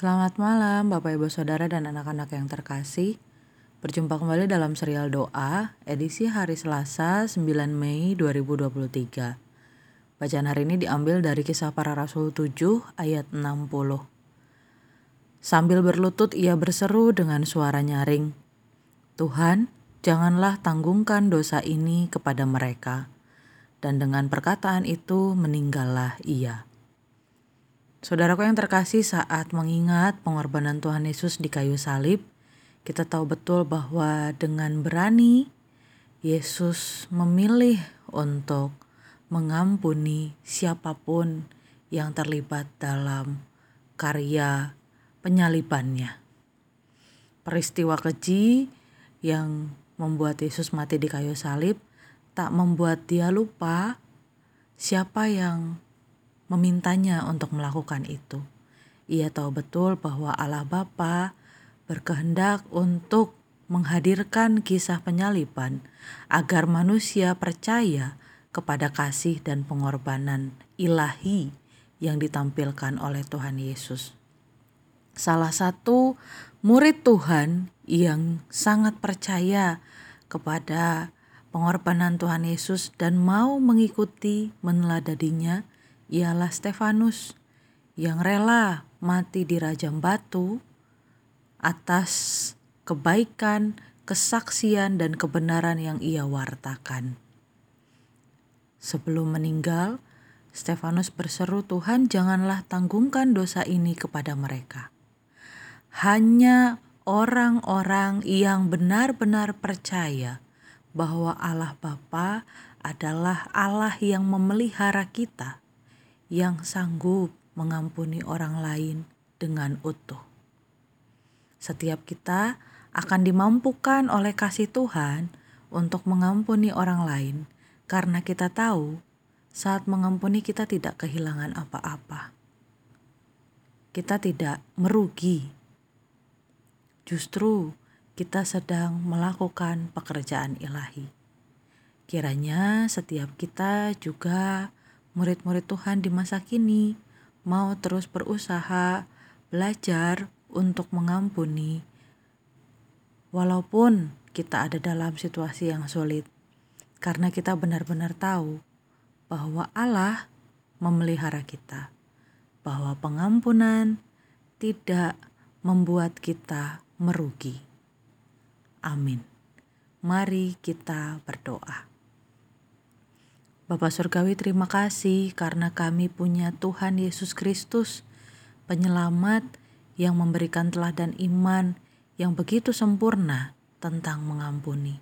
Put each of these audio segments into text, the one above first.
Selamat malam Bapak Ibu Saudara dan anak-anak yang terkasih. Berjumpa kembali dalam serial doa edisi hari Selasa 9 Mei 2023. Bacaan hari ini diambil dari kisah para rasul 7 ayat 60. Sambil berlutut ia berseru dengan suara nyaring. Tuhan, janganlah tanggungkan dosa ini kepada mereka. Dan dengan perkataan itu meninggallah ia. Saudaraku yang terkasih, saat mengingat pengorbanan Tuhan Yesus di kayu salib, kita tahu betul bahwa dengan berani Yesus memilih untuk mengampuni siapa pun yang terlibat dalam karya penyalibannya. Peristiwa keji yang membuat Yesus mati di kayu salib tak membuat dia lupa siapa yang memintanya untuk melakukan itu. Ia tahu betul bahwa Allah Bapa berkehendak untuk menghadirkan kisah penyaliban agar manusia percaya kepada kasih dan pengorbanan ilahi yang ditampilkan oleh Tuhan Yesus. Salah satu murid Tuhan yang sangat percaya kepada pengorbanan Tuhan Yesus dan mau mengikuti meneladaninya ialah Stefanus yang rela mati di rajam batu atas kebaikan, kesaksian, dan kebenaran yang ia wartakan. Sebelum meninggal, Stefanus berseru, "Tuhan, janganlah tanggungkan dosa ini kepada mereka." Hanya orang-orang yang benar-benar percaya bahwa Allah Bapa adalah Allah yang memelihara kita yang sanggup mengampuni orang lain dengan utuh. Setiap kita akan dimampukan oleh kasih Tuhan untuk mengampuni orang lain, karena kita tahu saat mengampuni kita tidak kehilangan apa-apa. Kita tidak merugi, justru kita sedang melakukan pekerjaan ilahi. Kiranya setiap kita juga murid-murid Tuhan di masa kini mau terus berusaha belajar untuk mengampuni, walaupun kita ada dalam situasi yang sulit, karena kita benar-benar tahu bahwa Allah memelihara kita, bahwa pengampunan tidak membuat kita merugi. Amin. Mari kita berdoa. Bapak Surgawi terima kasih karena kami punya Tuhan Yesus Kristus, penyelamat yang memberikan teladan iman yang begitu sempurna tentang mengampuni.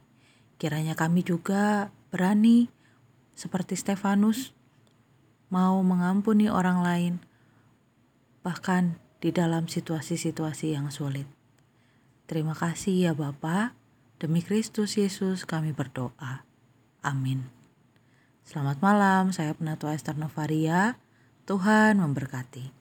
Kiranya kami juga berani seperti Stefanus mau mengampuni orang lain bahkan di dalam situasi-situasi yang sulit. Terima kasih ya Bapak, demi Kristus Yesus kami berdoa. Amin. Selamat malam, saya Penatua Esther Novaria. Tuhan memberkati.